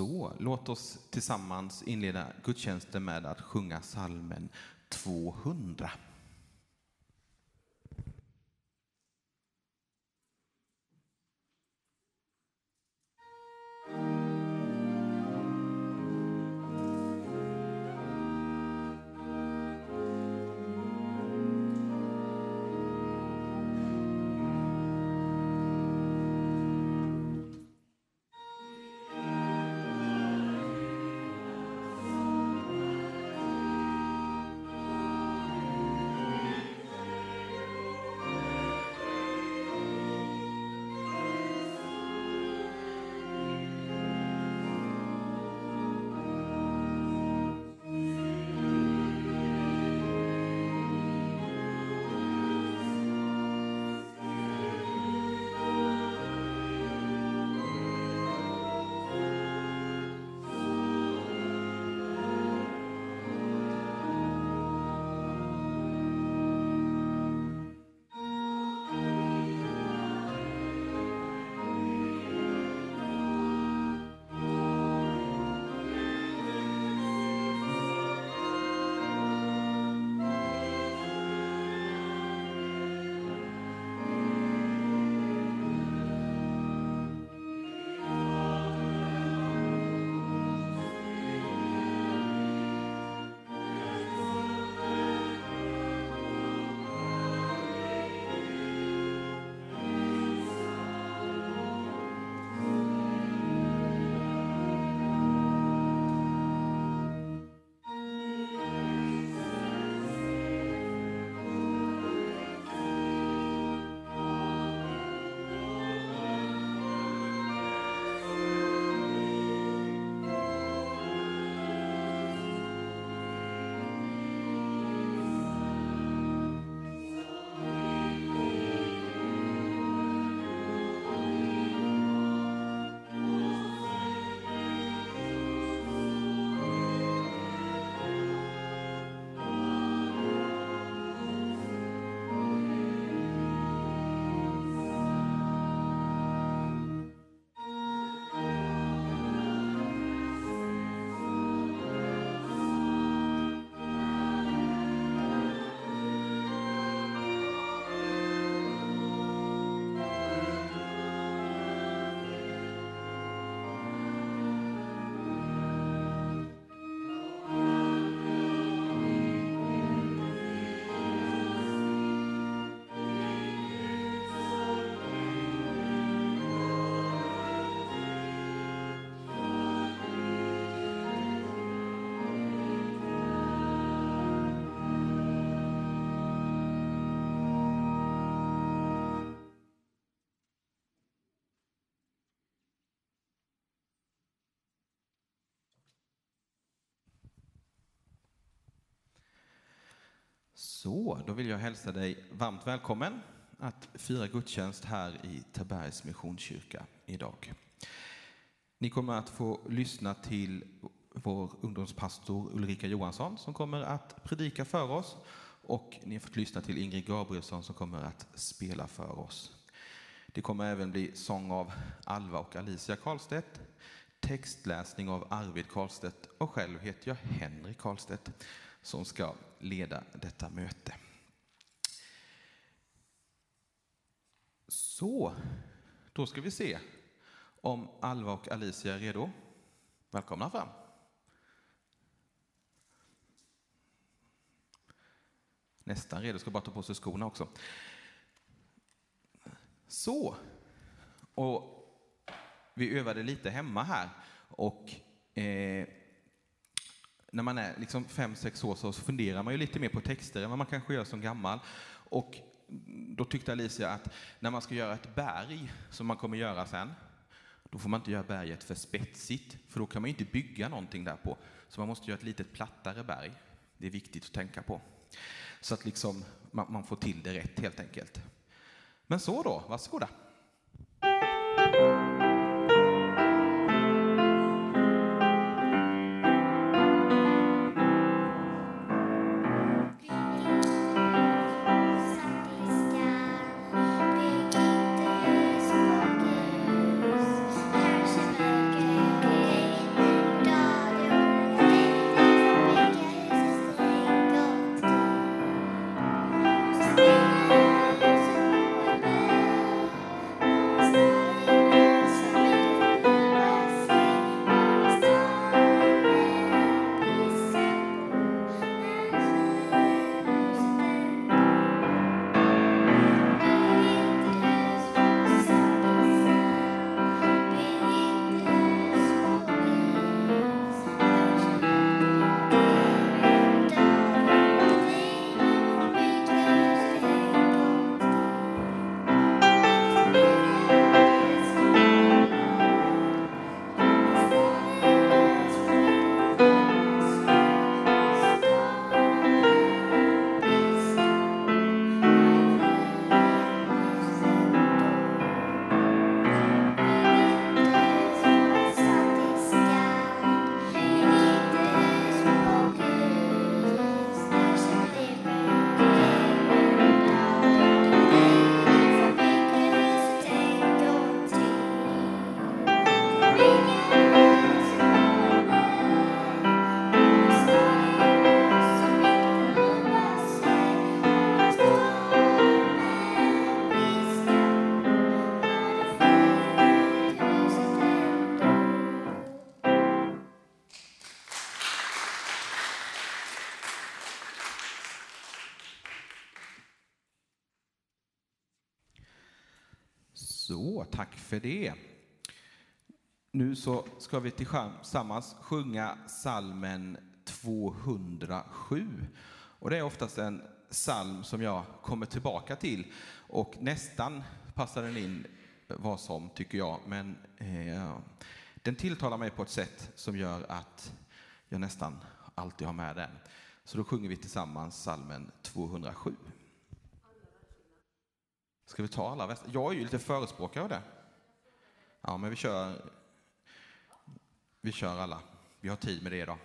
Så, låt oss tillsammans inleda gudstjänsten med att sjunga salmen 200. Så, då vill jag hälsa dig varmt välkommen att fira gudstjänst här i Tabergs Missionskyrka idag. Ni kommer att få lyssna till vår ungdomspastor Ulrika Johansson som kommer att predika för oss och ni har fått lyssna till Ingrid Gabrielsson som kommer att spela för oss. Det kommer även bli sång av Alva och Alicia Karlstedt, textläsning av Arvid Karlstedt och själv heter jag Henrik Karlstedt som ska leda detta möte. Så, då ska vi se om Alva och Alicia är redo. Välkomna fram. Nästan redo, ska bara ta på sig skorna också. Så, och vi övade lite hemma här och eh, när man är liksom fem, sex år så funderar man ju lite mer på texter än vad man kanske gör som gammal. Och då tyckte Alicia att när man ska göra ett berg, som man kommer göra sen, då får man inte göra berget för spetsigt, för då kan man inte bygga någonting där på. Så man måste göra ett litet plattare berg. Det är viktigt att tänka på. Så att liksom man, man får till det rätt helt enkelt. Men så då, varsågoda. För det. Nu så ska vi tillsammans sjunga salmen 207. Och det är oftast en psalm som jag kommer tillbaka till och nästan passar den in vad som, tycker jag. Men eh, den tilltalar mig på ett sätt som gör att jag nästan alltid har med den. Så då sjunger vi tillsammans salmen 207. Ska vi ta alla verser? Jag är ju lite förespråkare av det. Ja, men vi kör, vi kör alla. Vi har tid med det idag.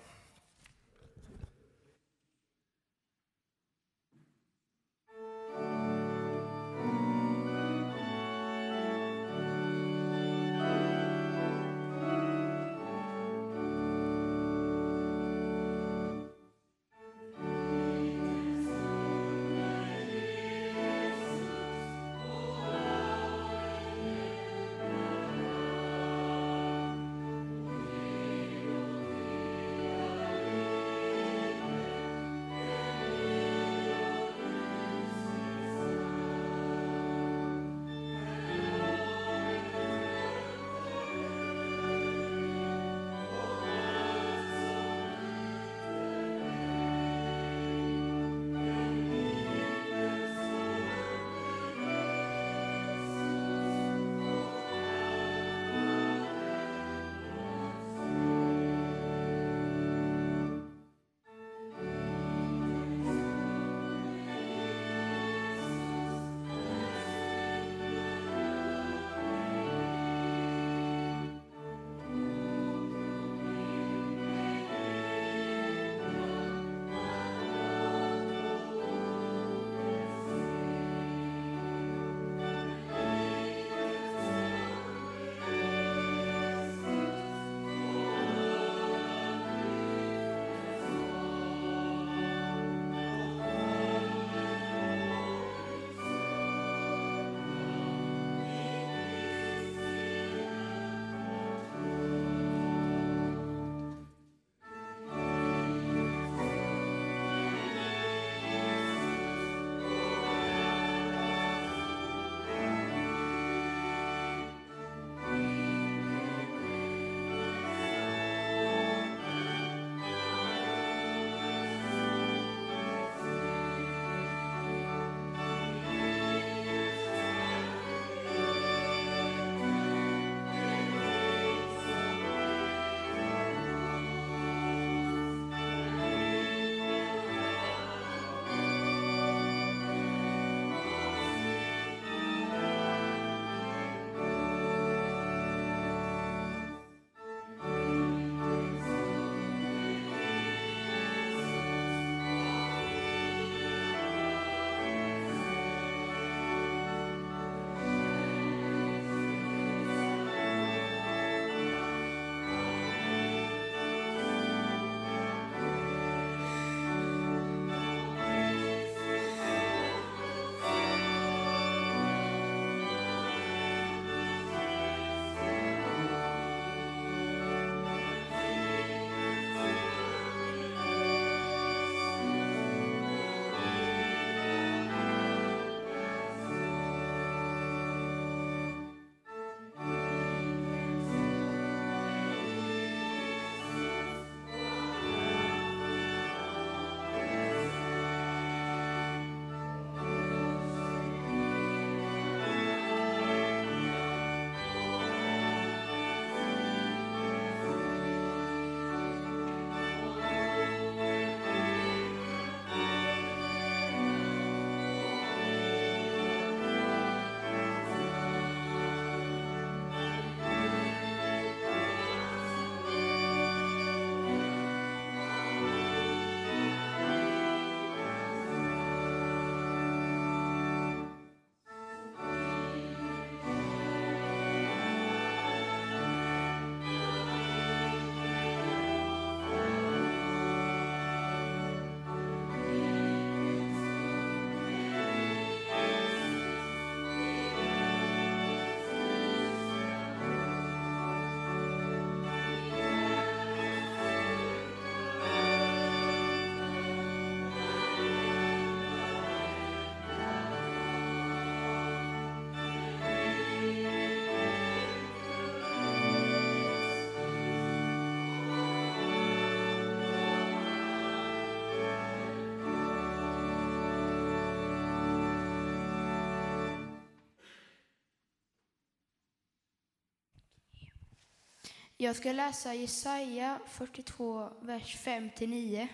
Jag ska läsa Jesaja 42, vers 5-9.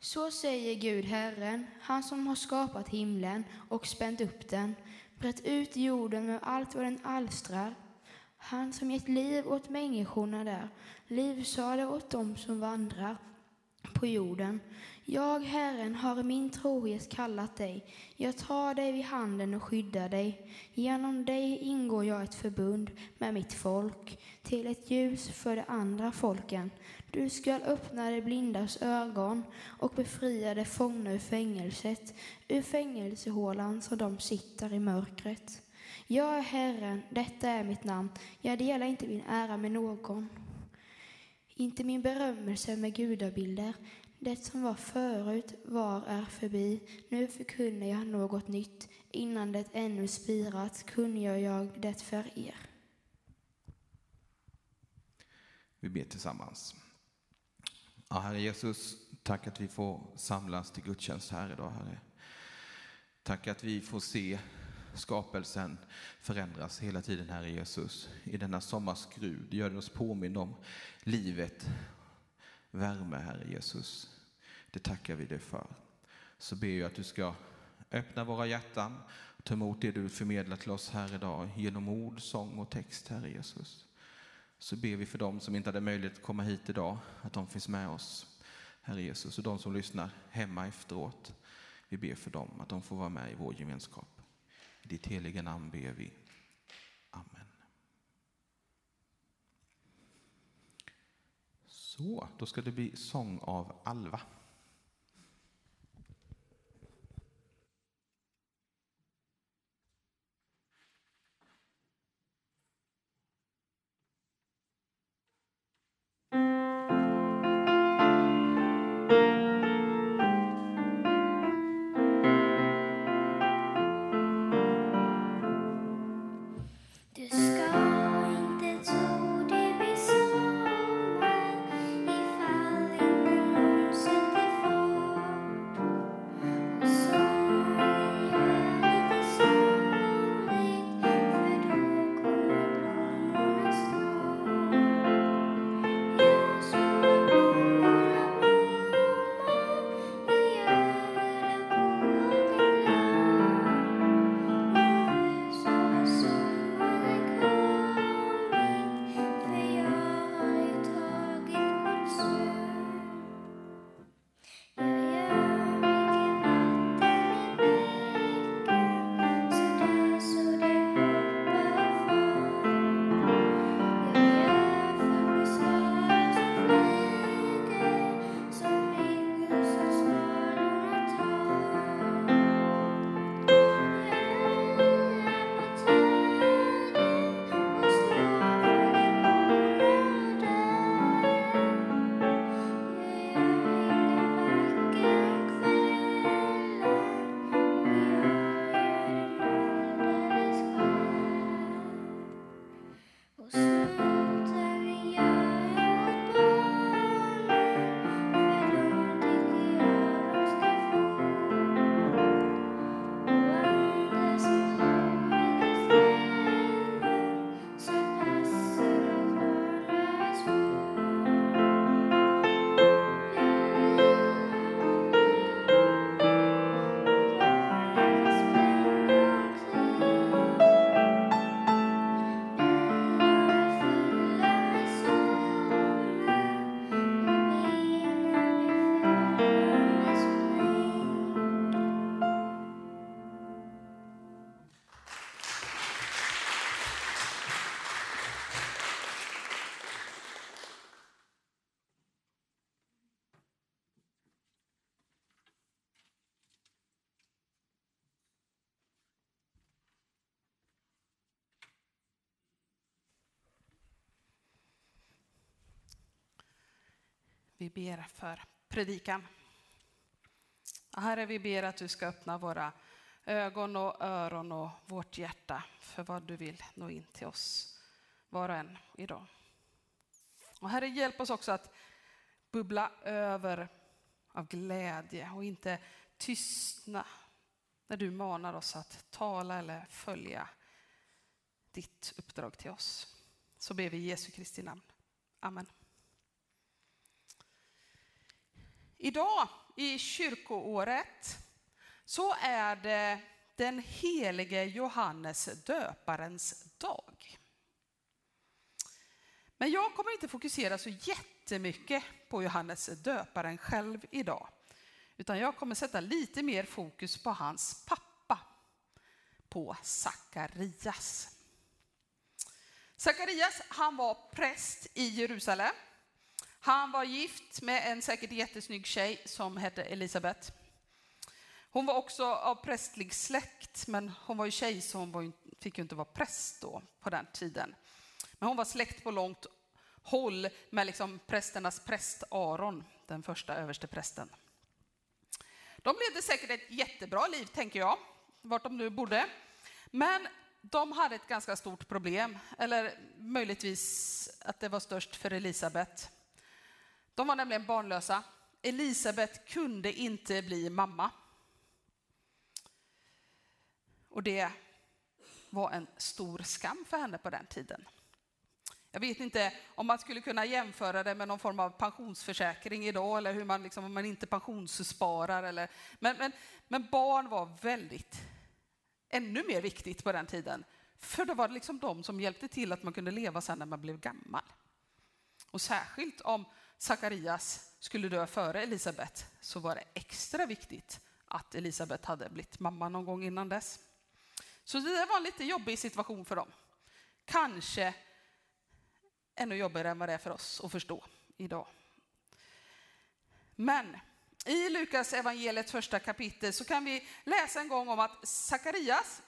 Så säger Gud, Herren, han som har skapat himlen och spänt upp den, brett ut jorden med allt vad den alstrar. Han som gett liv åt människorna där, livsade åt dem som vandrar på jorden. Jag, Herren, har i min trohet kallat dig. Jag tar dig vid handen och skyddar dig. Genom dig ingår jag ett förbund med mitt folk, till ett ljus för de andra folken. Du skall öppna de blindas ögon och befria de fångna ur fängelset, ur fängelsehålan så de sitter i mörkret. Jag är Herren, detta är mitt namn. Jag delar inte min ära med någon. Inte min berömmelse med gudabilder. Det som var förut var är förbi. Nu förkunnar jag något nytt. Innan det ännu spirat kungör jag det för er. Vi ber tillsammans. Ja, Herre Jesus, tack att vi får samlas till gudstjänst här idag, Herre. Tack att vi får se skapelsen förändras hela tiden, Herre Jesus. I denna sommarskrud gör det oss påminna om livet, värme, Herre Jesus. Det tackar vi dig för. Så ber jag att du ska öppna våra hjärtan, ta emot det du förmedlar till oss här idag genom ord, sång och text, Herre Jesus. Så ber vi för dem som inte hade möjlighet att komma hit idag, att de finns med oss, Herre Jesus. Och de som lyssnar hemma efteråt, vi ber för dem, att de får vara med i vår gemenskap. I ditt heliga namn ber vi. Amen. Så, då ska det bli sång av Alva. Vi ber för predikan. Herre, vi ber att du ska öppna våra ögon och öron och vårt hjärta för vad du vill nå in till oss, var och en idag. Och Herre, hjälp oss också att bubbla över av glädje och inte tystna när du manar oss att tala eller följa ditt uppdrag till oss. Så ber vi i Jesu Kristi namn. Amen. Idag i kyrkoåret så är det den helige Johannes döparens dag. Men jag kommer inte fokusera så jättemycket på Johannes döparen själv idag. Utan jag kommer sätta lite mer fokus på hans pappa, på Sakarias. Sakarias, han var präst i Jerusalem. Han var gift med en säkert jättesnygg tjej som hette Elisabet. Hon var också av prästlig släkt, men hon var ju tjej så hon var ju, fick ju inte vara präst då på den tiden. Men hon var släkt på långt håll med liksom prästernas präst Aron, den första överste prästen. De levde säkert ett jättebra liv, tänker jag, vart de nu bodde. Men de hade ett ganska stort problem, eller möjligtvis att det var störst för Elisabet. De var nämligen barnlösa. Elisabet kunde inte bli mamma. Och det var en stor skam för henne på den tiden. Jag vet inte om man skulle kunna jämföra det med någon form av pensionsförsäkring idag eller hur man, liksom, om man inte pensionssparar. Eller, men, men, men barn var väldigt, ännu mer viktigt på den tiden. För det var liksom de som hjälpte till att man kunde leva sen när man blev gammal. Och särskilt om Sakarias skulle dö före Elisabet så var det extra viktigt att Elisabet hade blivit mamma någon gång innan dess. Så det var en lite jobbig situation för dem. Kanske ännu jobbigare än vad det är för oss att förstå idag. Men i Lukas evangeliets första kapitel så kan vi läsa en gång om att Sakarias,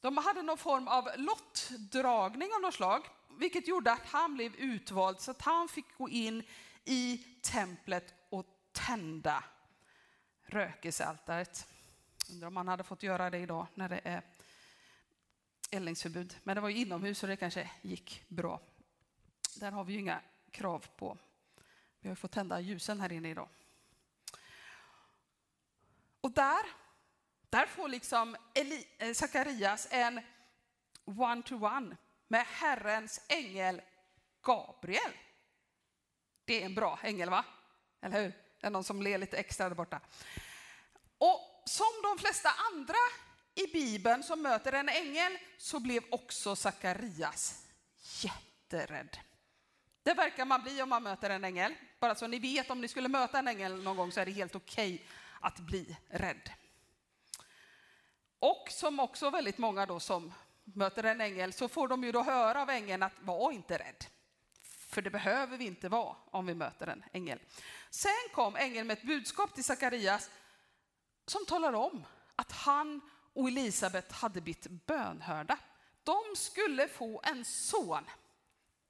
de hade någon form av lottdragning av något slag, vilket gjorde att han blev utvald så att han fick gå in i templet och tända rökelsealtaret. Undrar om man hade fått göra det idag när det är eldningsförbud. Men det var ju inomhus så det kanske gick bra. Där har vi ju inga krav på. Vi har fått tända ljusen här inne idag. Och där, där får liksom Eli, eh, Sakarias en one-to-one med Herrens ängel Gabriel. Det är en bra ängel, va? Eller hur? Det är någon som ler lite extra där borta. Och som de flesta andra i Bibeln som möter en ängel så blev också Sakarias jätterädd. Det verkar man bli om man möter en ängel. Bara så ni vet, om ni skulle möta en ängel någon gång så är det helt okej okay att bli rädd. Och som också väldigt många då som möter en ängel så får de ju då höra av ängeln att var inte rädd. För det behöver vi inte vara om vi möter en ängel. Sen kom ängeln med ett budskap till Sakarias som talar om att han och Elisabet hade blivit bönhörda. De skulle få en son.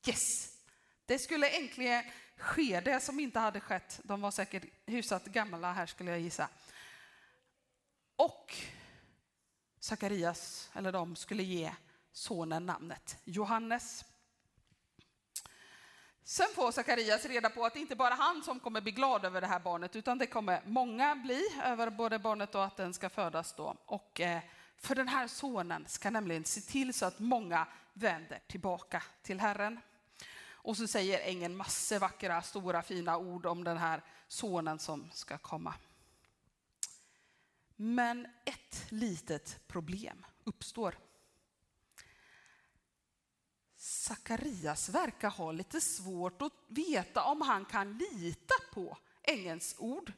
Yes! Det skulle äntligen ske, det som inte hade skett. De var säkert hyfsat gamla här skulle jag gissa. Och Sakarias, eller de, skulle ge sonen namnet Johannes. Sen får Sakarias reda på att det inte bara är han som kommer bli glad över det här barnet, utan det kommer många bli över både barnet och att den ska födas då. Och eh, för den här sonen ska nämligen se till så att många vänder tillbaka till Herren. Och så säger ängeln massor vackra, stora, fina ord om den här sonen som ska komma. Men ett litet problem uppstår. Sakarias verkar ha lite svårt att veta om han kan lita på ängelns ord.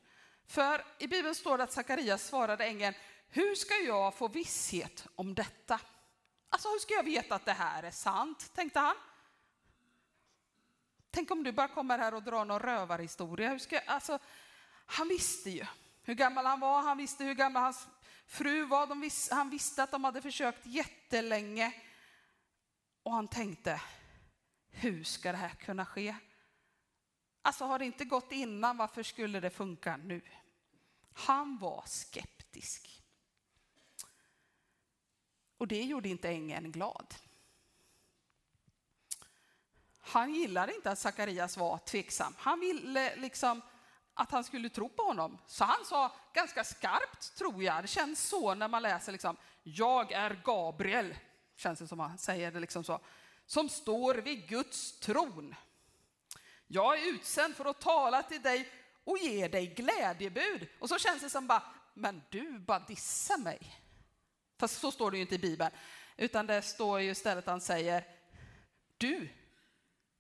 För i Bibeln står det att Sakarias svarade ängeln, hur ska jag få visshet om detta? Alltså hur ska jag veta att det här är sant, tänkte han. Tänk om du bara kommer här och drar någon rövarhistoria. Hur ska, alltså, han visste ju hur gammal han var, han visste hur gammal hans fru var, de vis, han visste att de hade försökt jättelänge. Och han tänkte, hur ska det här kunna ske? Alltså har det inte gått innan, varför skulle det funka nu? Han var skeptisk. Och det gjorde inte ängeln glad. Han gillade inte att Sakarias var tveksam. Han ville liksom att han skulle tro på honom. Så han sa ganska skarpt, tror jag, det känns så när man läser liksom, jag är Gabriel, känns det som han säger det liksom så. som står vid Guds tron. Jag är utsänd för att tala till dig och ge dig glädjebud. Och så känns det som bara, men du bara dissar mig. Fast så står det ju inte i Bibeln, utan det står ju istället han säger, du,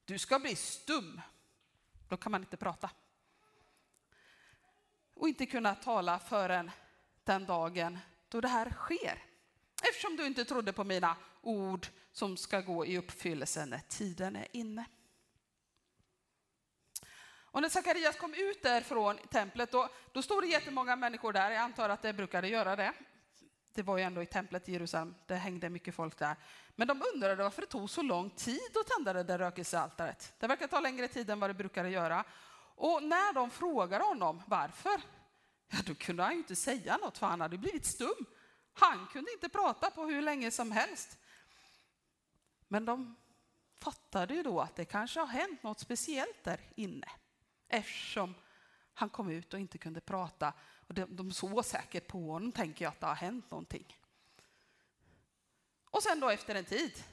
du ska bli stum. Då kan man inte prata. Och inte kunna tala förrän den dagen då det här sker. Eftersom du inte trodde på mina ord som ska gå i uppfyllelse när tiden är inne. Och när Sakarias kom ut därifrån templet, då, då stod det jättemånga människor där. Jag antar att det brukade göra det. Det var ju ändå i templet i Jerusalem, det hängde mycket folk där. Men de undrade varför det tog så lång tid att tända det där rökelsealtaret. Det verkar ta längre tid än vad det brukade göra. Och när de frågade honom varför, ja, då kunde han ju inte säga något för han hade blivit stum. Han kunde inte prata på hur länge som helst. Men de fattade ju då att det kanske har hänt något speciellt där inne eftersom han kom ut och inte kunde prata. Och de, de såg säkert på honom, tänker jag, att det har hänt någonting. Och sen då efter en tid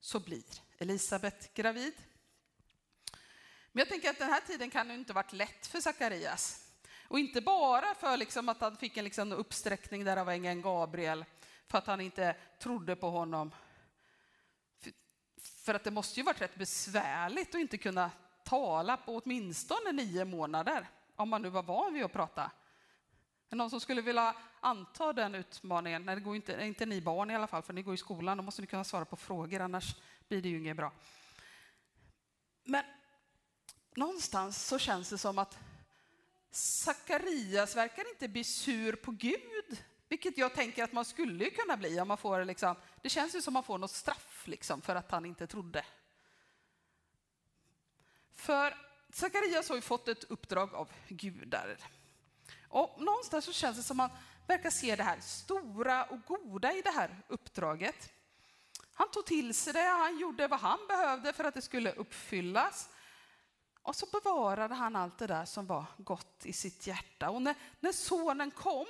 så blir Elisabet gravid. Men jag tänker att den här tiden kan ju inte varit lätt för Sakarias. Och inte bara för liksom att han fick en liksom uppsträckning där av ängeln Gabriel, för att han inte trodde på honom. För, för att det måste ju varit rätt besvärligt att inte kunna tala på åtminstone nio månader, om man nu var van vid att prata. Är någon som skulle vilja anta den utmaningen? Nej, det går inte, inte ni barn i alla fall, för ni går i skolan, då måste ni kunna svara på frågor, annars blir det ju inget bra. Men någonstans så känns det som att Sakarias verkar inte bli sur på Gud, vilket jag tänker att man skulle kunna bli om man får liksom, det känns ju som man får något straff liksom för att han inte trodde. För Sakarias har ju fått ett uppdrag av gudar. Och någonstans så känns det som att man verkar se det här stora och goda i det här uppdraget. Han tog till sig det, han gjorde vad han behövde för att det skulle uppfyllas. Och så bevarade han allt det där som var gott i sitt hjärta. Och när, när sonen kom,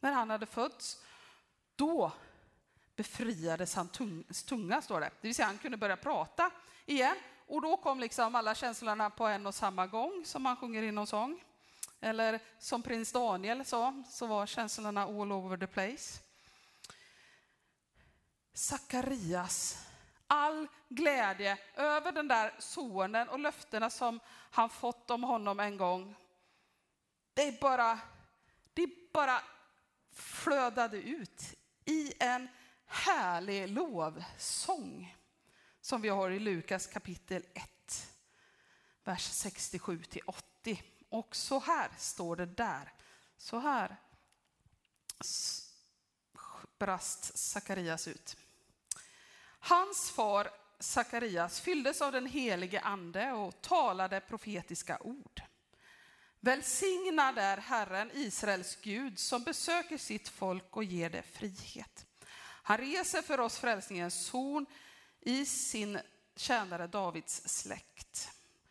när han hade fötts, då befriades hans tunga, står det. Det vill säga han kunde börja prata igen. Och då kom liksom alla känslorna på en och samma gång, som man sjunger i någon sång. Eller som prins Daniel sa, så var känslorna all over the place. Sakarias, all glädje över den där sonen och löftena som han fått om honom en gång. Det bara, det bara flödade ut i en härlig lovsång som vi har i Lukas kapitel 1, vers 67 till 80. Och så här står det där. Så här brast Sakarias ut. Hans far Sakarias fylldes av den helige ande och talade profetiska ord. Välsignad är Herren, Israels Gud, som besöker sitt folk och ger det frihet. Han reser för oss frälsningens horn i sin tjänare Davids släkt,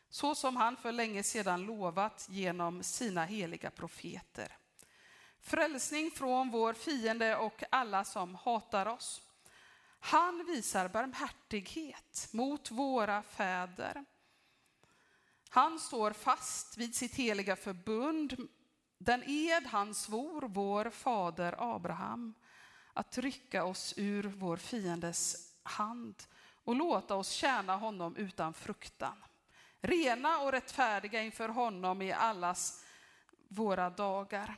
så som han för länge sedan lovat genom sina heliga profeter. Frälsning från vår fiende och alla som hatar oss. Han visar barmhärtighet mot våra fäder. Han står fast vid sitt heliga förbund, den ed han svor vår fader Abraham, att rycka oss ur vår fiendes hand och låta oss tjäna honom utan fruktan. Rena och rättfärdiga inför honom i allas våra dagar.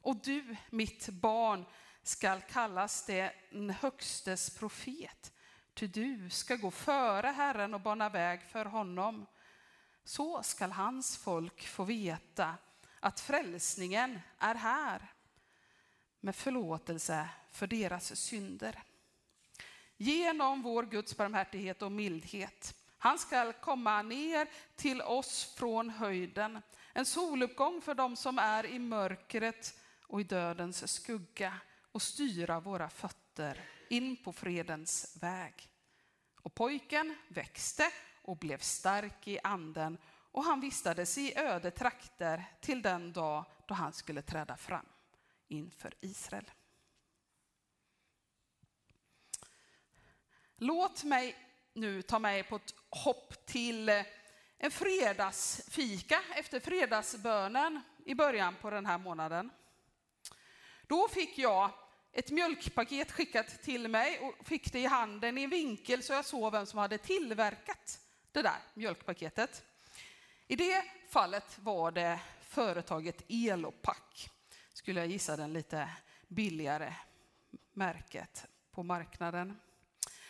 Och du, mitt barn, skall kallas den högstes profet. Ty du ska gå före Herren och bana väg för honom. Så skall hans folk få veta att frälsningen är här med förlåtelse för deras synder genom vår Guds barmhärtighet och mildhet. Han ska komma ner till oss från höjden, en soluppgång för dem som är i mörkret och i dödens skugga och styra våra fötter in på fredens väg. Och pojken växte och blev stark i anden och han vistades i öde trakter till den dag då han skulle träda fram inför Israel. Låt mig nu ta mig på ett hopp till en fredagsfika efter fredagsbönen i början på den här månaden. Då fick jag ett mjölkpaket skickat till mig och fick det i handen i en vinkel så jag såg vem som hade tillverkat det där mjölkpaketet. I det fallet var det företaget Elopack, skulle jag gissa den lite billigare märket på marknaden.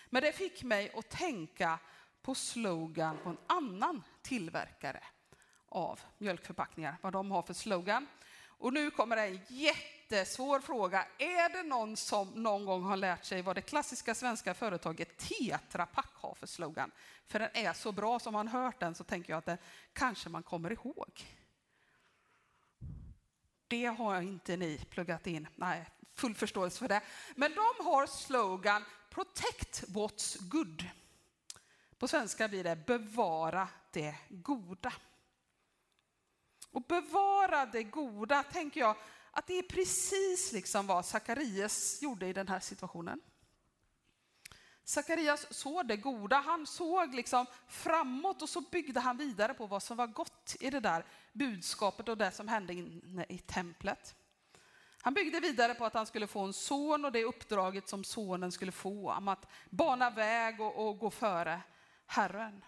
Men det fick mig att tänka på slogan på en annan tillverkare av mjölkförpackningar, vad de har för slogan. Och nu kommer en jättesvår fråga. Är det någon som någon gång har lärt sig vad det klassiska svenska företaget Tetra Pak har för slogan? För den är så bra, som man hört den så tänker jag att den kanske man kommer ihåg. Det har inte ni pluggat in. Nej, full förståelse för det. Men de har slogan Protect what's good. På svenska blir det bevara det goda. Och bevara det goda, tänker jag, att det är precis liksom vad Sakarias gjorde i den här situationen. Sakarias såg det goda, han såg liksom framåt och så byggde han vidare på vad som var gott i det där budskapet och det som hände inne i templet. Han byggde vidare på att han skulle få en son och det uppdraget som sonen skulle få, om att bana väg och, och gå före Herren.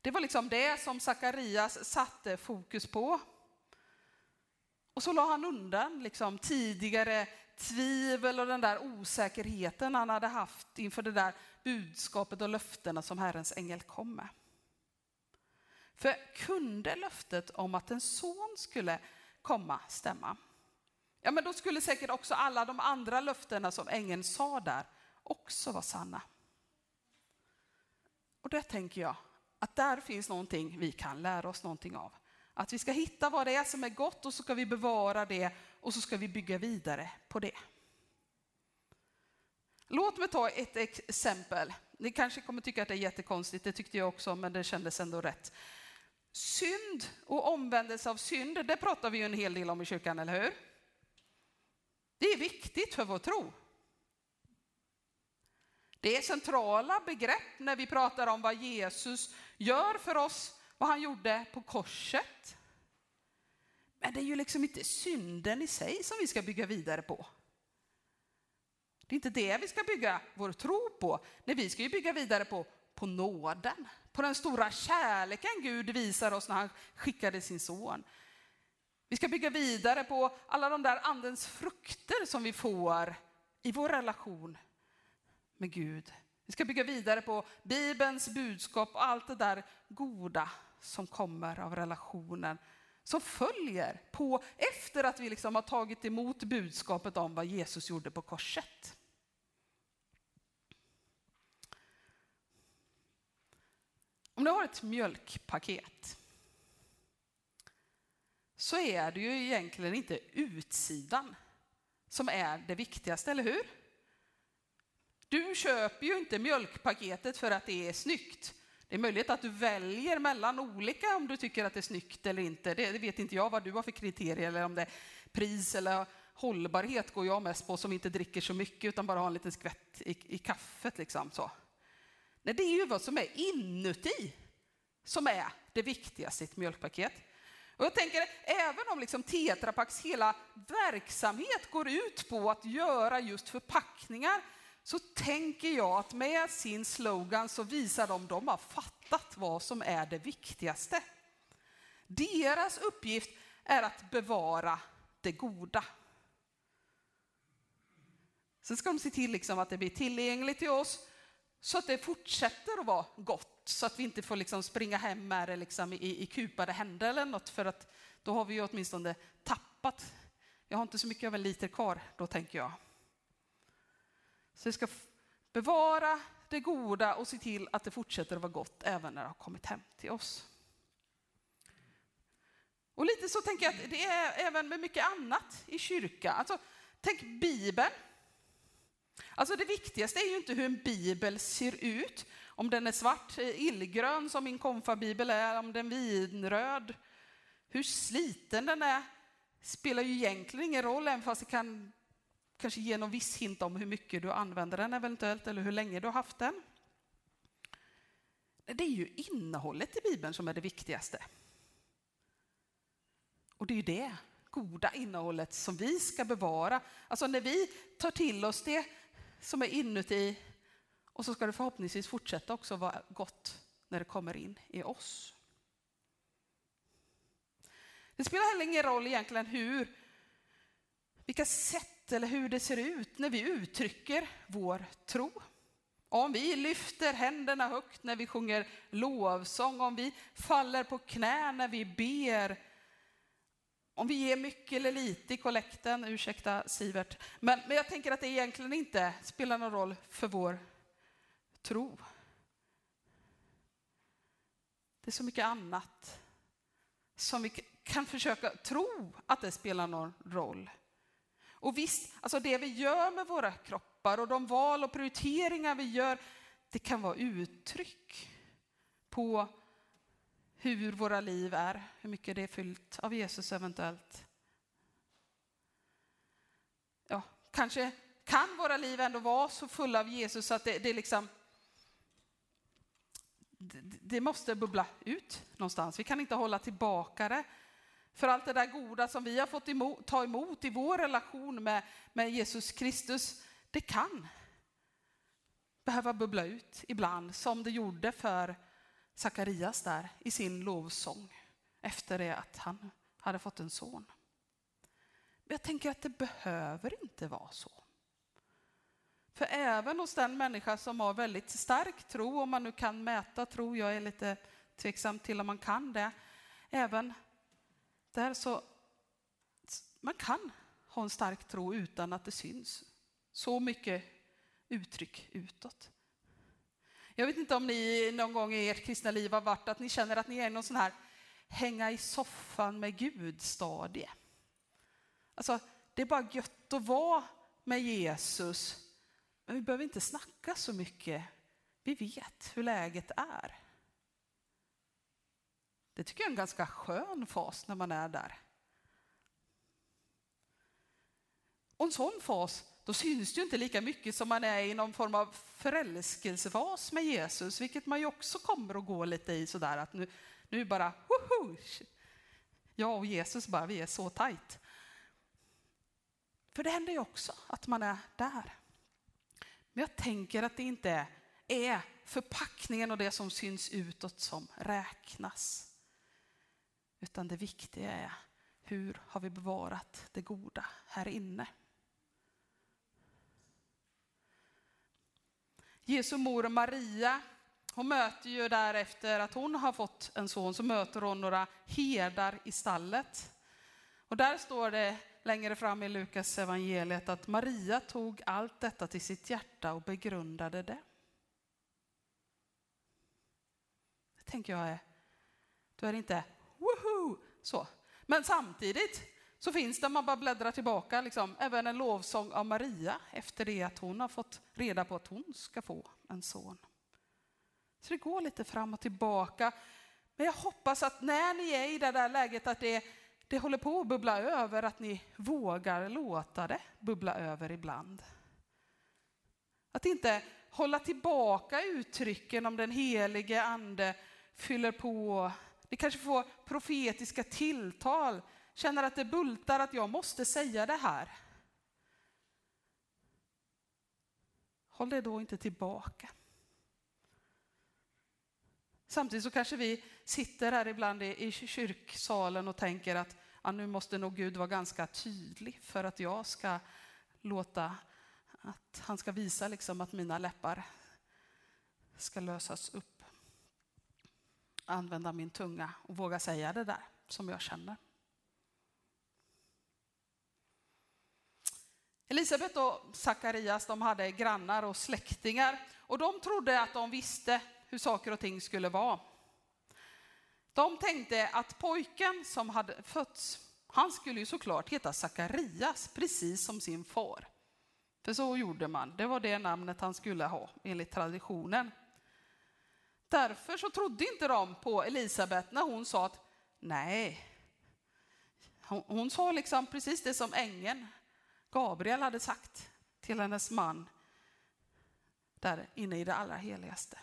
Det var liksom det som Sakarias satte fokus på. Och så la han undan liksom tidigare tvivel och den där osäkerheten han hade haft inför det där budskapet och löftena som Herrens ängel kom med. För kunde löftet om att en son skulle komma stämma? Ja, men då skulle säkert också alla de andra löftena som ängeln sa där också vara sanna. Och det tänker jag att där finns någonting vi kan lära oss någonting av. Att vi ska hitta vad det är som är gott och så ska vi bevara det och så ska vi bygga vidare på det. Låt mig ta ett exempel. Ni kanske kommer tycka att det är jättekonstigt, det tyckte jag också, men det kändes ändå rätt. Synd och omvändelse av synd, det pratar vi ju en hel del om i kyrkan, eller hur? Det är viktigt för vår tro. Det är centrala begrepp när vi pratar om vad Jesus gör för oss, vad han gjorde på korset. Men det är ju liksom inte synden i sig som vi ska bygga vidare på. Det är inte det vi ska bygga vår tro på. Nej, vi ska ju bygga vidare på, på nåden, på den stora kärleken Gud visar oss när han skickade sin son. Vi ska bygga vidare på alla de där andens frukter som vi får i vår relation med Gud. Vi ska bygga vidare på Bibelns budskap och allt det där goda som kommer av relationen som följer på efter att vi liksom har tagit emot budskapet om vad Jesus gjorde på korset. Om du har ett mjölkpaket så är det ju egentligen inte utsidan som är det viktigaste, eller hur? Du köper ju inte mjölkpaketet för att det är snyggt. Det är möjligt att du väljer mellan olika om du tycker att det är snyggt eller inte. Det, vet inte jag vad du har för kriterier eller om det är pris eller hållbarhet går jag mest på som inte dricker så mycket utan bara har en liten skvätt i, i kaffet. Liksom, så. Nej, det är ju vad som är inuti som är det viktigaste i ett mjölkpaket. Och jag tänker, även om liksom Tetra Paks hela verksamhet går ut på att göra just förpackningar, så tänker jag att med sin slogan så visar de att de har fattat vad som är det viktigaste. Deras uppgift är att bevara det goda. Sen ska de se till liksom att det blir tillgängligt till oss så att det fortsätter att vara gott så att vi inte får liksom springa hem med det liksom i, i kupade händer eller något för att då har vi ju åtminstone tappat. Jag har inte så mycket av en liter kvar då tänker jag. Så vi ska bevara det goda och se till att det fortsätter att vara gott även när det har kommit hem till oss. Och lite så tänker jag att det är även med mycket annat i kyrka. Alltså, tänk Bibeln. Alltså det viktigaste är ju inte hur en bibel ser ut, om den är svart, eh, illgrön som min konfabibel är, om den är vinröd, hur sliten den är, spelar ju egentligen ingen roll, även fast det kan kanske ge någon viss hint om hur mycket du använder den eventuellt, eller hur länge du har haft den. Det är ju innehållet i Bibeln som är det viktigaste. Och det är ju det goda innehållet som vi ska bevara. Alltså när vi tar till oss det som är inuti och så ska det förhoppningsvis fortsätta också vara gott när det kommer in i oss. Det spelar heller ingen roll egentligen hur, vilka sätt eller hur det ser ut när vi uttrycker vår tro. Om vi lyfter händerna högt när vi sjunger lovsång, om vi faller på knä när vi ber, om vi ger mycket eller lite i kollekten, ursäkta Sivert, men, men jag tänker att det egentligen inte spelar någon roll för vår tro. Det är så mycket annat som vi kan försöka tro att det spelar någon roll. Och visst, alltså det vi gör med våra kroppar och de val och prioriteringar vi gör, det kan vara uttryck på hur våra liv är, hur mycket det är fyllt av Jesus eventuellt. Ja, kanske kan våra liv ändå vara så fulla av Jesus att det, det liksom det, det måste bubbla ut någonstans. Vi kan inte hålla tillbaka det. För allt det där goda som vi har fått emot, ta emot i vår relation med, med Jesus Kristus, det kan behöva bubbla ut ibland, som det gjorde för Sakarias där i sin lovsång efter det att han hade fått en son. Men jag tänker att det behöver inte vara så. För även hos den människa som har väldigt stark tro, om man nu kan mäta tro, jag är lite tveksam till om man kan det, även där så, man kan ha en stark tro utan att det syns så mycket uttryck utåt. Jag vet inte om ni någon gång i ert kristna liv har varit att ni känner att ni är i någon sån här hänga i soffan med Gud-stadie. Alltså, det är bara gött att vara med Jesus, men vi behöver inte snacka så mycket. Vi vet hur läget är. Det tycker jag är en ganska skön fas när man är där. Och en sån fas, då syns det ju inte lika mycket som man är i någon form av förälskelsefas med Jesus, vilket man ju också kommer att gå lite i sådär att nu, nu bara, woho! Jag och Jesus bara, vi är så tajt. För det händer ju också att man är där. Men jag tänker att det inte är förpackningen och det som syns utåt som räknas. Utan det viktiga är hur har vi bevarat det goda här inne? Jesu mor Maria, hon möter ju därefter att hon har fått en son, så möter hon några herdar i stallet. Och där står det längre fram i Lukas evangeliet att Maria tog allt detta till sitt hjärta och begrundade det. Det tänker jag är, då är det inte så. Men samtidigt så finns det, om man bara bläddrar tillbaka, liksom, även en lovsång av Maria efter det att hon har fått reda på att hon ska få en son. Så det går lite fram och tillbaka. Men jag hoppas att när ni är i det där läget att det, det håller på att bubbla över, att ni vågar låta det bubbla över ibland. Att inte hålla tillbaka uttrycken om den helige ande fyller på. Vi kanske får profetiska tilltal, känner att det bultar att jag måste säga det här. Håll det då inte tillbaka. Samtidigt så kanske vi sitter här ibland i kyrksalen och tänker att ja, nu måste nog Gud vara ganska tydlig för att jag ska låta, att han ska visa liksom att mina läppar ska lösas upp. Använda min tunga och våga säga det där som jag känner. Elisabet och Sakarias de hade grannar och släktingar och de trodde att de visste hur saker och ting skulle vara. De tänkte att pojken som hade fötts, han skulle ju såklart heta Sakarias, precis som sin far. För så gjorde man, det var det namnet han skulle ha enligt traditionen. Därför så trodde inte de på Elisabet när hon sa att nej, hon, hon sa liksom precis det som ängeln Gabriel hade sagt till hennes man där inne i det allra heligaste.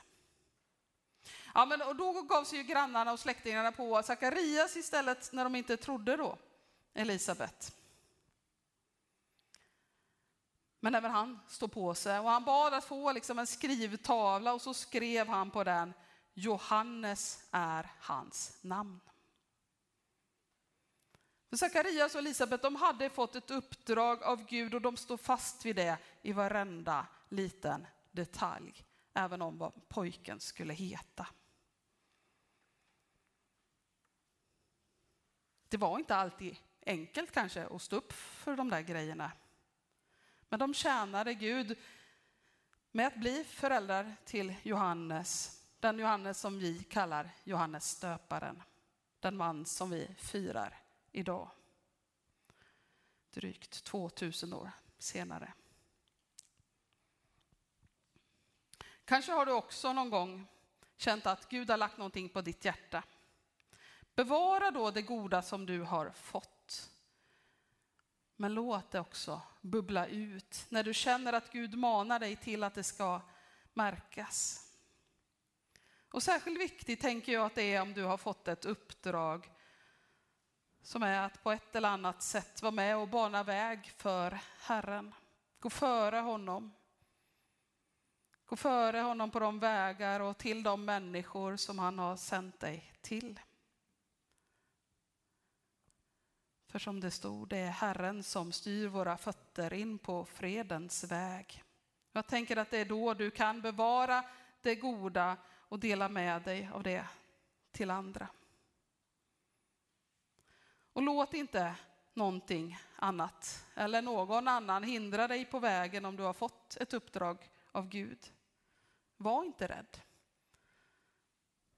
Ja, men, och då gav sig ju grannarna och släktingarna på Sakarias istället när de inte trodde då Elisabet. Men även han stod på sig och han bad att få liksom en skrivtavla och så skrev han på den Johannes är hans namn. För Sakarias och Elisabet de hade fått ett uppdrag av Gud och de står fast vid det i varenda liten detalj, även om vad pojken skulle heta. Det var inte alltid enkelt kanske att stå upp för de där grejerna. Men de tjänade Gud med att bli föräldrar till Johannes, den Johannes som vi kallar Johannes stöparen, den man som vi firar idag. Drygt 2000 år senare. Kanske har du också någon gång känt att Gud har lagt någonting på ditt hjärta. Bevara då det goda som du har fått. Men låt det också bubbla ut när du känner att Gud manar dig till att det ska märkas. Och särskilt viktigt tänker jag att det är om du har fått ett uppdrag som är att på ett eller annat sätt vara med och bana väg för Herren. Gå före honom. Gå före honom på de vägar och till de människor som han har sänt dig till. För som det stod, det är Herren som styr våra fötter in på fredens väg. Jag tänker att det är då du kan bevara det goda och dela med dig av det till andra. Och låt inte någonting annat eller någon annan hindra dig på vägen om du har fått ett uppdrag av Gud. Var inte rädd.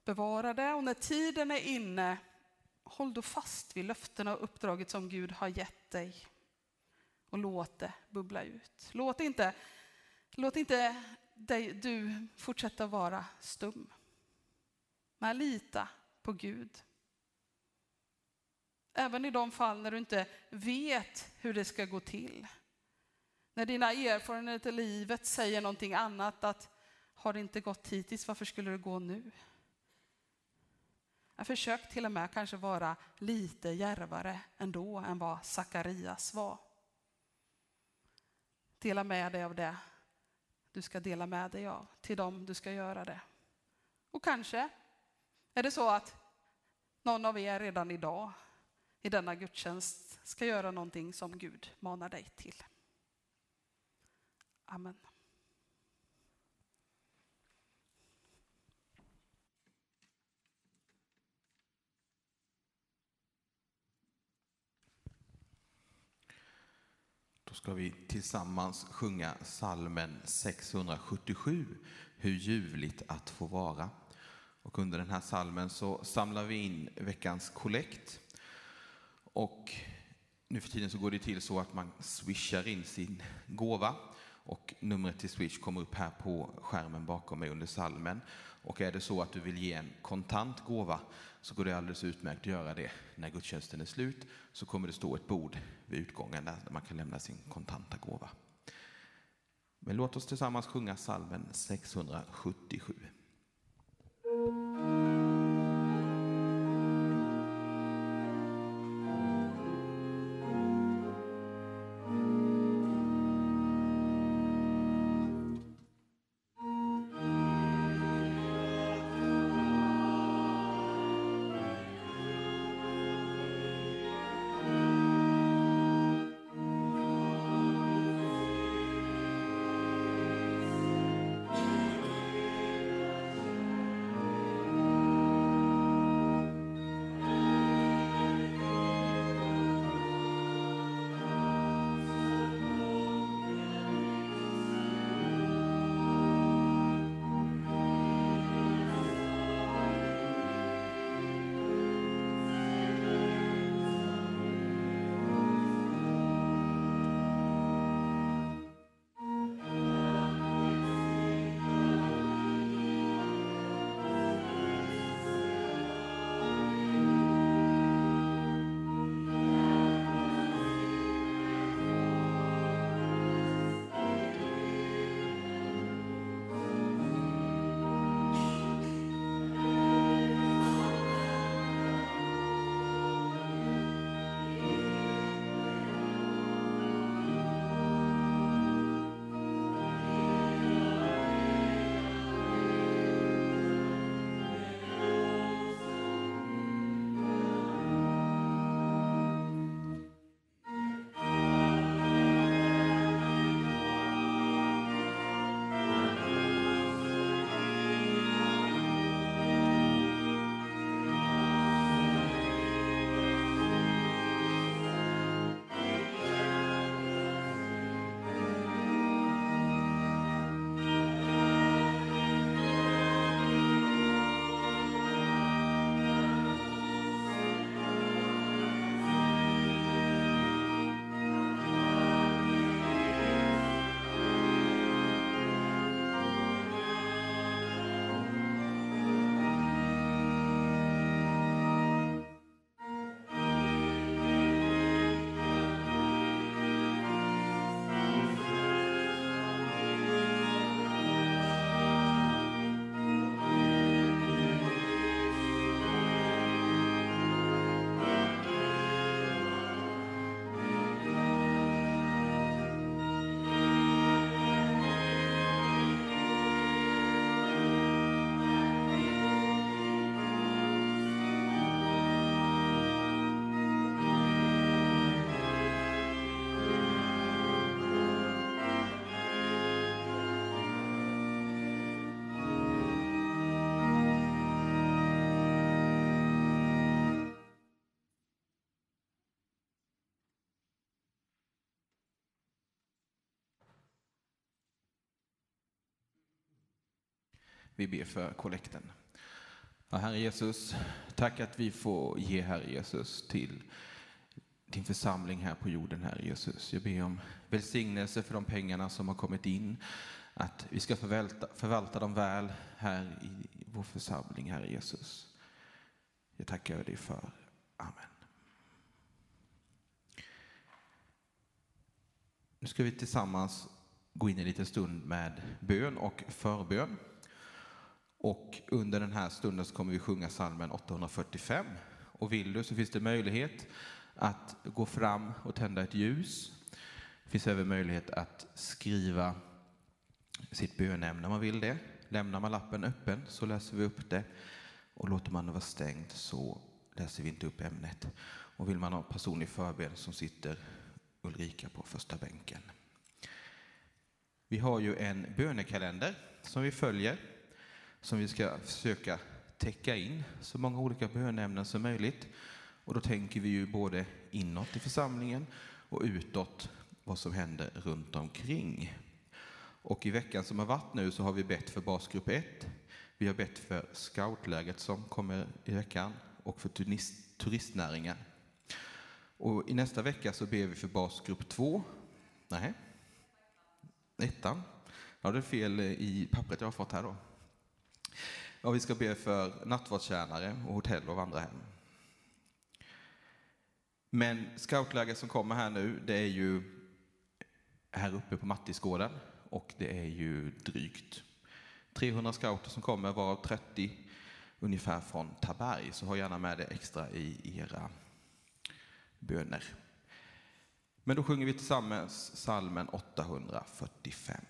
Bevara det och när tiden är inne, håll då fast vid löftena och uppdraget som Gud har gett dig. Och låt det bubbla ut. Låt inte, låt inte dig, du fortsätta vara stum. Men lita på Gud. Även i de fall när du inte vet hur det ska gå till. När dina erfarenheter i livet säger någonting annat, att har det inte gått hittills, varför skulle det gå nu? Jag försökte till och med kanske vara lite järvare ändå än vad Sakarias var. Dela med dig av det du ska dela med dig av till dem du ska göra det. Och kanske är det så att någon av er redan idag i denna gudstjänst ska göra någonting som Gud manar dig till. Amen. Ska vi tillsammans sjunga salmen 677, Hur ljuvligt att få vara. Och under den här salmen så samlar vi in veckans kollekt. Och nu för tiden så går det till så att man swishar in sin gåva och numret till Swish kommer upp här på skärmen bakom mig under salmen. Och är det så att du vill ge en kontant gåva så går det alldeles utmärkt att göra det när gudstjänsten är slut. Så kommer det stå ett bord vid utgången där man kan lämna sin kontanta gåva. Men låt oss tillsammans sjunga salmen 677. Vi ber för kollekten. Ja, Herre Jesus, tack att vi får ge Herre Jesus till din församling här på jorden, Herre Jesus. Jag ber om välsignelse för de pengarna som har kommit in, att vi ska förvalta, förvalta dem väl här i vår församling, Herre Jesus. Jag tackar dig för. Amen. Nu ska vi tillsammans gå in en liten stund med bön och förbön. Och under den här stunden så kommer vi sjunga salmen 845. Och vill du så finns det möjlighet att gå fram och tända ett ljus. Det finns även möjlighet att skriva sitt bönämne om man vill det. Lämnar man lappen öppen så läser vi upp det och låter man den vara stängd så läser vi inte upp ämnet. Och vill man ha personlig förbön så sitter Ulrika på första bänken. Vi har ju en bönekalender som vi följer, som vi ska försöka täcka in så många olika bönämnen som möjligt. Och då tänker vi ju både inåt i församlingen och utåt vad som händer runt omkring. Och i veckan som har varit nu så har vi bett för basgrupp 1. Vi har bett för scoutläget som kommer i veckan och för turist, turistnäringen. Och i nästa vecka så ber vi för basgrupp 2. Nej. Ettan. Ja, det är fel i pappret jag har fått här då. Och vi ska be för nattvardstjänare och hotell och vandrarhem. Men scoutläget som kommer här nu, det är ju här uppe på Mattisgården och det är ju drygt 300 scouter som kommer, varav 30 ungefär från Taberg. Så ha gärna med det extra i era böner. Men då sjunger vi tillsammans salmen 845.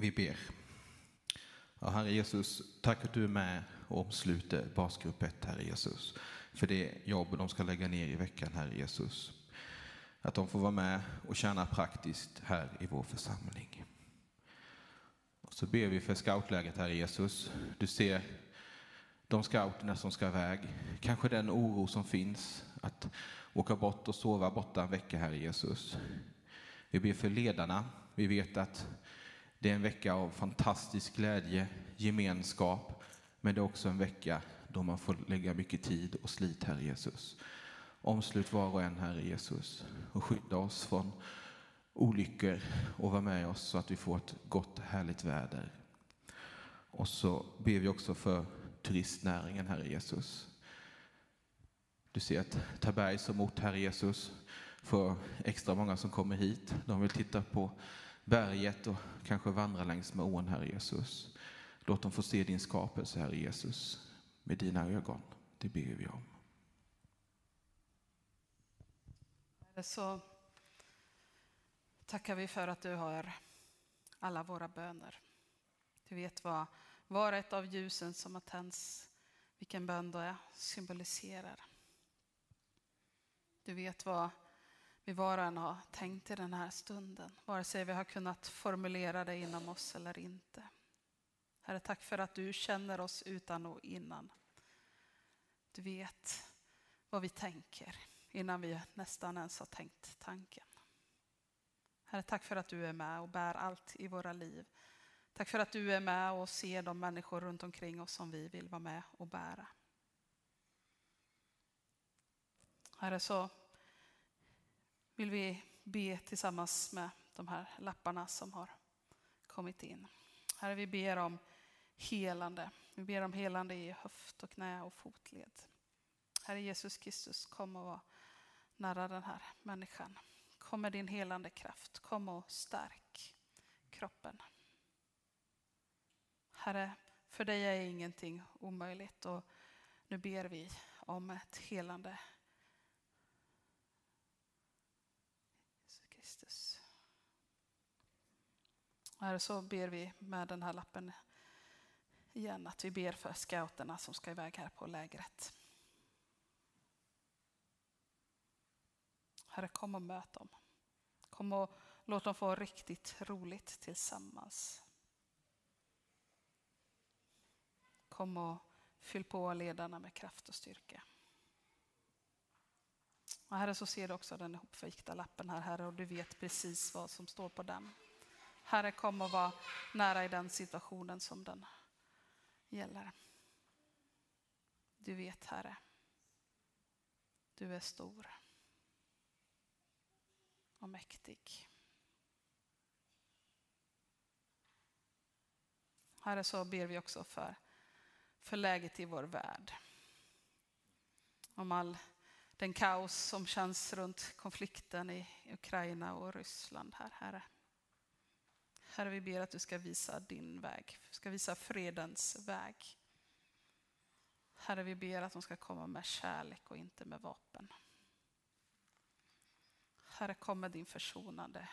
Vi ber. Ja, Herre Jesus, tack att du är med och omsluter basgrupp 1, Herre Jesus. För det jobb de ska lägga ner i veckan, Herre Jesus. Att de får vara med och tjäna praktiskt här i vår församling. Och så ber vi för scoutläget, Herre Jesus. Du ser de scouterna som ska iväg. Kanske den oro som finns att åka bort och sova borta en vecka, Herre Jesus. Vi ber för ledarna. Vi vet att det är en vecka av fantastisk glädje, gemenskap, men det är också en vecka då man får lägga mycket tid och slit, Herre Jesus. Omslut var och en, Herre Jesus, och skydda oss från olyckor och var med oss så att vi får ett gott, härligt väder. Och så ber vi också för turistnäringen, Herre Jesus. Du ser att Taberg som ort, Herre Jesus, för extra många som kommer hit. De vill titta på berget och kanske vandra längs med ån, Herre Jesus. Låt dem få se din skapelse, Herre Jesus, med dina ögon. Det ber vi om. Så tackar vi för att du hör alla våra böner. Du vet vad var ett av ljusen som har tänts, vilken bön det symboliserar. Du vet vad vi var och en har tänkt i den här stunden, vare sig vi har kunnat formulera det inom oss eller inte. Herre, tack för att du känner oss utan och innan. Du vet vad vi tänker innan vi nästan ens har tänkt tanken. Herre, tack för att du är med och bär allt i våra liv. Tack för att du är med och ser de människor runt omkring oss som vi vill vara med och bära. Herre, så vill vi be tillsammans med de här lapparna som har kommit in. Herre, vi ber om helande. Vi ber om helande i höft och knä och fotled. Herre Jesus Kristus, kom och var nära den här människan. Kom med din helande kraft. Kom och stärk kroppen. Herre, för dig är ingenting omöjligt och nu ber vi om ett helande. Jesus Kristus. Herre, så ber vi med den här lappen igen att vi ber för scouterna som ska iväg här på lägret. Herre, kom och möt dem. Kom och låt dem få riktigt roligt tillsammans. Kom och fyll på ledarna med kraft och styrka. Och herre, så ser du också den ihopvikta lappen här, Herre, och du vet precis vad som står på den. Herre, kom och var nära i den situationen som den gäller. Du vet, Herre. Du är stor och mäktig. Herre, så ber vi också för, för läget i vår värld. Om all den kaos som känns runt konflikten i Ukraina och Ryssland här, Herre. Herre, vi ber att du ska visa din väg, du ska visa fredens väg. Herre, vi ber att de ska komma med kärlek och inte med vapen. Herre, kom med din försonande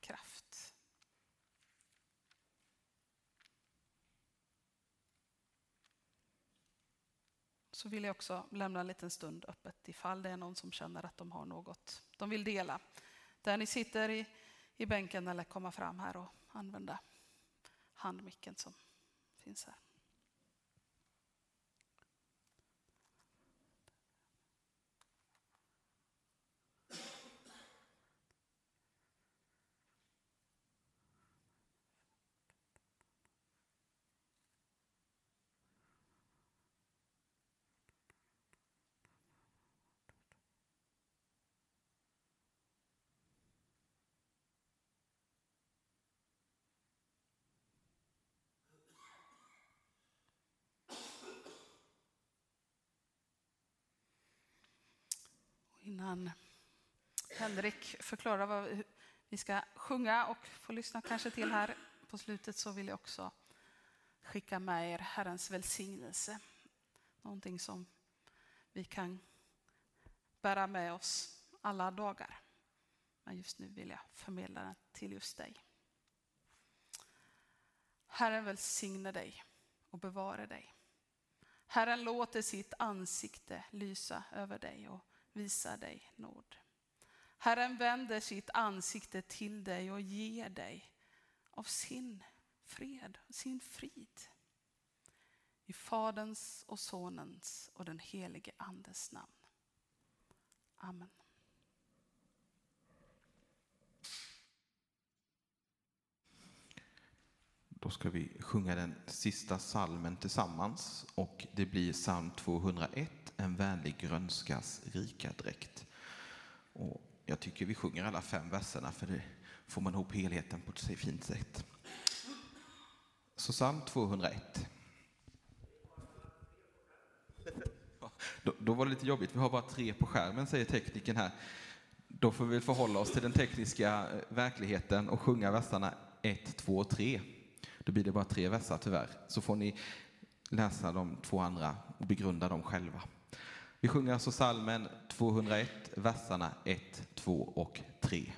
kraft. Så vill jag också lämna en liten stund öppet ifall det är någon som känner att de har något de vill dela. Där ni sitter i, i bänken eller komma fram här och använda handmicken som finns här. Innan Henrik förklarar vad vi ska sjunga och få lyssna kanske till här på slutet så vill jag också skicka med er Herrens välsignelse. Någonting som vi kan bära med oss alla dagar. Men just nu vill jag förmedla den till just dig. Herren välsigne dig och bevara dig. Herren låter sitt ansikte lysa över dig och visa dig nåd. Herren vänder sitt ansikte till dig och ger dig av sin fred, sin frid. I Faderns och Sonens och den helige Andes namn. Amen. Då ska vi sjunga den sista salmen tillsammans och det blir psalm 201, En vänlig grönskas rika dräkt. Och jag tycker vi sjunger alla fem verserna för det får man ihop helheten på ett fint sätt. Så psalm 201. Då, då var det lite jobbigt, vi har bara tre på skärmen säger tekniken här. Då får vi förhålla oss till den tekniska eh, verkligheten och sjunga verserna 1, 2 och 3. Då blir det bara tre versar tyvärr. Så får ni läsa de två andra och begrunda dem själva. Vi sjunger alltså salmen 201, verserna 1, 2 och 3.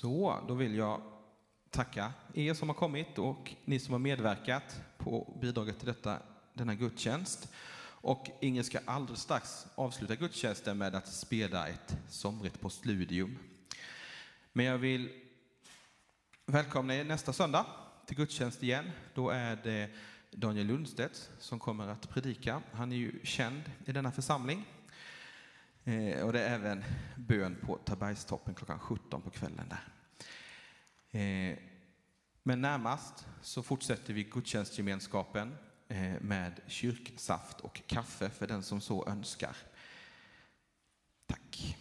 Så, då vill jag tacka er som har kommit och ni som har medverkat på bidraget till detta, denna gudstjänst. Och Inger ska alldeles strax avsluta gudstjänsten med att spela ett somrigt postludium. Men jag vill välkomna er nästa söndag till gudstjänst igen. Då är det Daniel Lundstedt som kommer att predika. Han är ju känd i denna församling. Eh, och det är även bön på Tabergstoppen klockan 17 på kvällen där. Eh, men närmast så fortsätter vi gudstjänstgemenskapen eh, med kyrksaft och kaffe för den som så önskar. Tack.